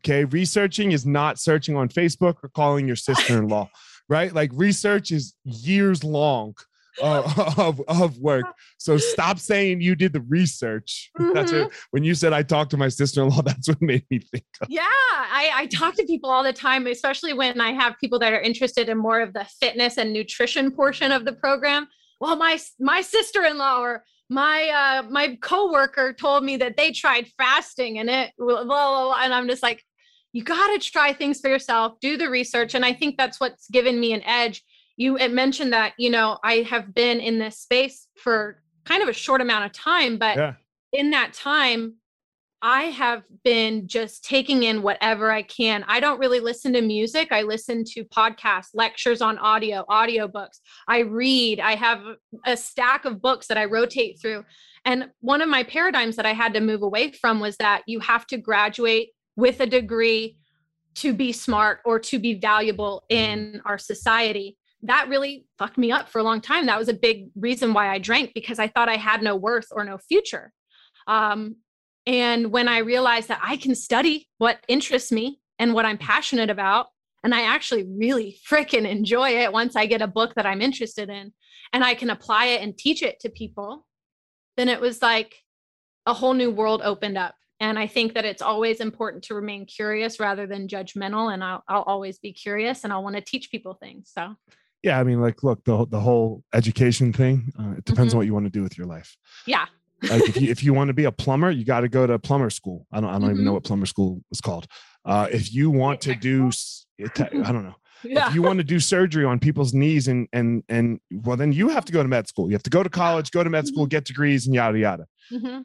okay researching is not searching on facebook or calling your sister-in-law right like research is years long uh, of, of work. So stop saying you did the research. Mm-hmm. That's what, when you said I talked to my sister-in-law, that's what made me think.
Of. Yeah, I, I talk to people all the time, especially when I have people that are interested in more of the fitness and nutrition portion of the program. Well, my my sister-in-law or my uh my coworker told me that they tried fasting and it blah, blah, blah, and I'm just like, you got to try things for yourself, do the research. And I think that's what's given me an edge. You mentioned that, you know, I have been in this space for kind of a short amount of time, but yeah. in that time, I have been just taking in whatever I can. I don't really listen to music. I listen to podcasts, lectures on audio, audiobooks. I read. I have a stack of books that I rotate through. And one of my paradigms that I had to move away from was that you have to graduate with a degree to be smart or to be valuable in our society. That really fucked me up for a long time. That was a big reason why I drank because I thought I had no worth or no future. Um, and when I realized that I can study what interests me and what I'm passionate about, and I actually really freaking enjoy it once I get a book that I'm interested in and I can apply it and teach it to people, then it was like a whole new world opened up. And i think that it's always important to remain curious rather than judgmental and i'll, I'll always be curious and i'll want to teach people things so.
Yeah i mean like look the, the whole education thing uh, it depends mm-hmm. on what you want to do with your life.
Yeah
like if you if you want to be a plumber you got to go to plumber school i don't i don't mm-hmm. even know mm-hmm. what plumber school is called uh, if you want to do i don't know yeah. if you want to do surgery on people's knees and and and well then you have to go to med school you have to go to college go to med school mm-hmm. get degrees and yada yada mm-hmm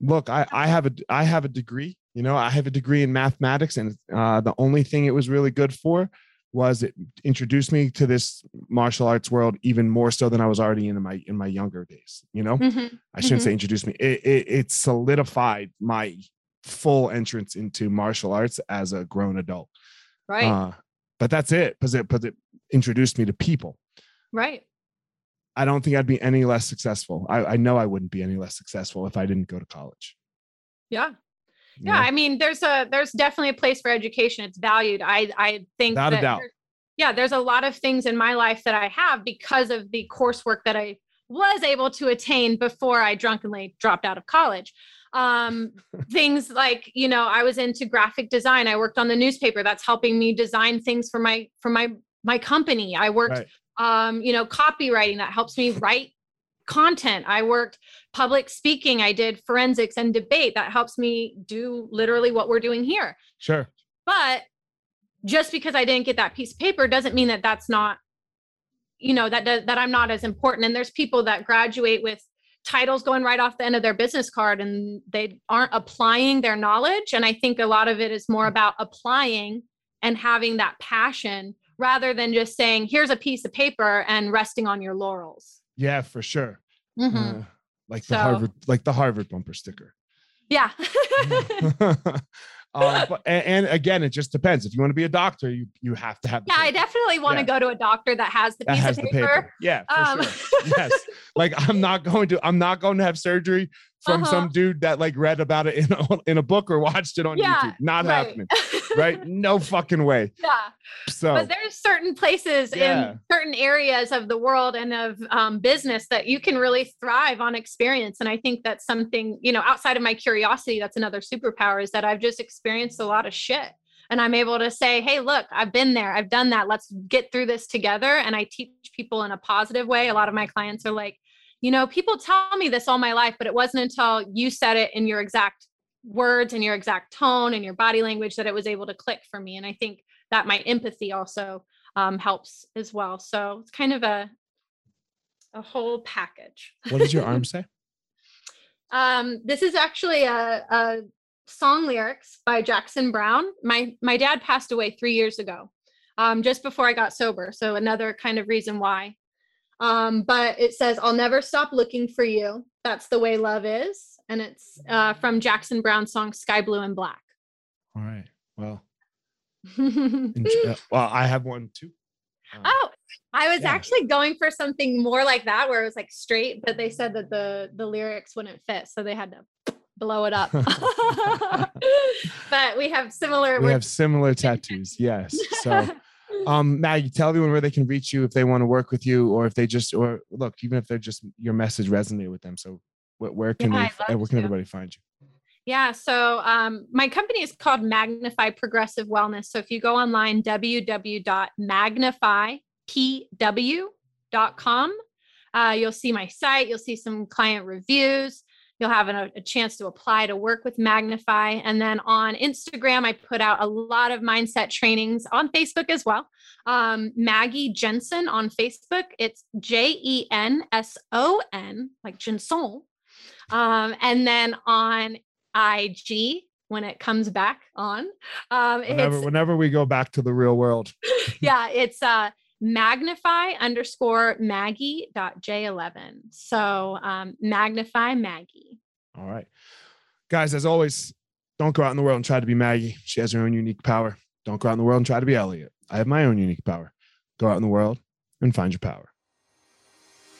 look, I, I have a I have a degree. You know, I have a degree in mathematics, and uh, the only thing it was really good for was it introduced me to this martial arts world even more so than I was already in my in my younger days. You know, mm-hmm. I shouldn't mm-hmm. say introduced me. It, it, it solidified my full entrance into martial arts as a grown adult.
Right. Uh,
but that's it because it because it introduced me to people.
Right.
I don't think I'd be any less successful. I, I know I wouldn't be any less successful if I didn't go to college.
Yeah. Yeah. I mean, there's a there's definitely a place for education. It's valued. I I think
without a doubt.
Yeah, there's a lot of things in my life that I have because of the coursework that I was able to attain before I drunkenly dropped out of college. Um, things like, you know, I was into graphic design. I worked on the newspaper. That's helping me design things for my for my my company. I worked right um, you know, copywriting that helps me write content. I worked public speaking. I did forensics and debate that helps me do literally what we're doing here.
Sure.
But just because I didn't get that piece of paper doesn't mean that that's not, you know, that does, that I'm not as important. And there's people that graduate with titles going right off the end of their business card and they aren't applying their knowledge. And I think a lot of it is more about applying and having that passion rather than just saying, here's a piece of paper and resting on your laurels.
Yeah, for sure. Mm-hmm. Uh, like the so, Harvard, like the Harvard bumper sticker.
Yeah.
uh, but and, and, again, it just depends. If you want to be a doctor, you you have to have.
Yeah, I definitely want yeah. to go to a doctor that has the piece has of paper. paper.
Yeah, um. sure. yes. Like I'm not going to. I'm not going to have surgery from uh-huh. some dude that like read about it in a, in a book or watched it on yeah, YouTube. Not right. happening. right? No fucking way.
Yeah. So, but there's certain places yeah. in certain areas of the world and of um, business that you can really thrive on experience. And I think that's something, you know, outside of my curiosity, that's another superpower is that I've just experienced a lot of shit. And I'm able to say, hey, look, I've been there, I've done that. Let's get through this together. And I teach people in a positive way. A lot of my clients are like, you know, people tell me this all my life, but it wasn't until you said it in your exact words and your exact tone and your body language that it was able to click for me. And I think that my empathy also um, helps as well. So it's kind of a a whole package.
What does your arm say?
um, this is actually a, a song lyrics by Jackson Browne. My my dad passed away three years ago, um, just before I got sober. So another kind of reason why um, but it says, I'll never stop looking for you. That's the way love is. And it's uh, from Jackson Browne's song Sky Blue and Black.
All right. Well, uh, well, I have one too.
Um, oh, I was yeah. actually going for something more like that, where it was like straight, but they said that the the lyrics wouldn't fit, so they had to blow it up. but we have similar.
We have similar tattoos. Yes. So um maggie tell everyone where they can reach you if they want to work with you or if they just or look even if they're just your message resonate with them. So where, where can yeah, they where can everybody find you?
Yeah so um, my company is called magnify progressive wellness. So if you go online www.magnifypw.com uh, you'll see my site you'll see some client reviews you'll have a, a, chance to apply to work with Magnify. And then on Instagram, I put out a lot of mindset trainings on Facebook as well. Um, Maggie Jenson on Facebook. It's J E N S O N, like Jenson. Um, and then on IG, when it comes back on, um,
whenever, whenever we go back to the real world.
yeah, it's uh, magnify underscore maggie dot j11 so um, magnify maggie.
All right. Guys as always don't go out in the world and try to be maggie. She has her own unique power. Don't go out in the world and try to be elliot. I have my own unique power. Go out in the world and find your power